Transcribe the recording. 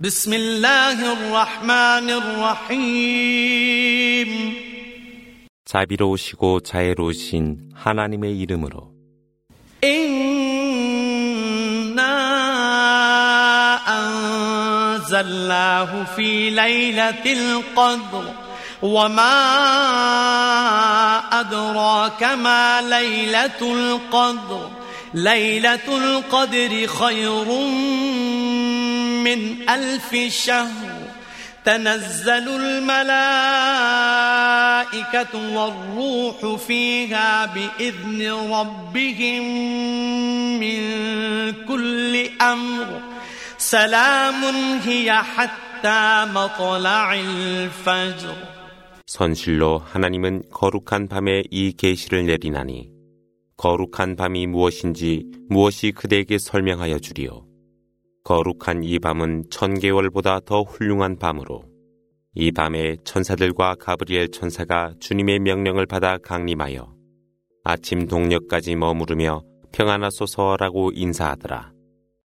بسم الله الرحمن الرحيم 자비로우시고 자애로우신 하나님의 이름으로 إنا أنزلناه في ليلة القدر وما أدراك ما ليلة القدر ليلة القدر خير من ألف شهر تنزل الملائكة والروح فيها بإذن ربهم من كل أمر سلام هي حتى مطلع الفجر 선실로 하나님은 거룩한 밤에 이 계시를 내리나니 거룩한 밤이 무엇인지 무엇이 그대에게 설명하여 주리요. 거룩한 이 밤은 천 개월보다 더 훌륭한 밤으로 이 밤에 천사들과 가브리엘 천사가 주님의 명령을 받아 강림하여 아침 동력까지 머무르며 평안하소서라고 인사하더라.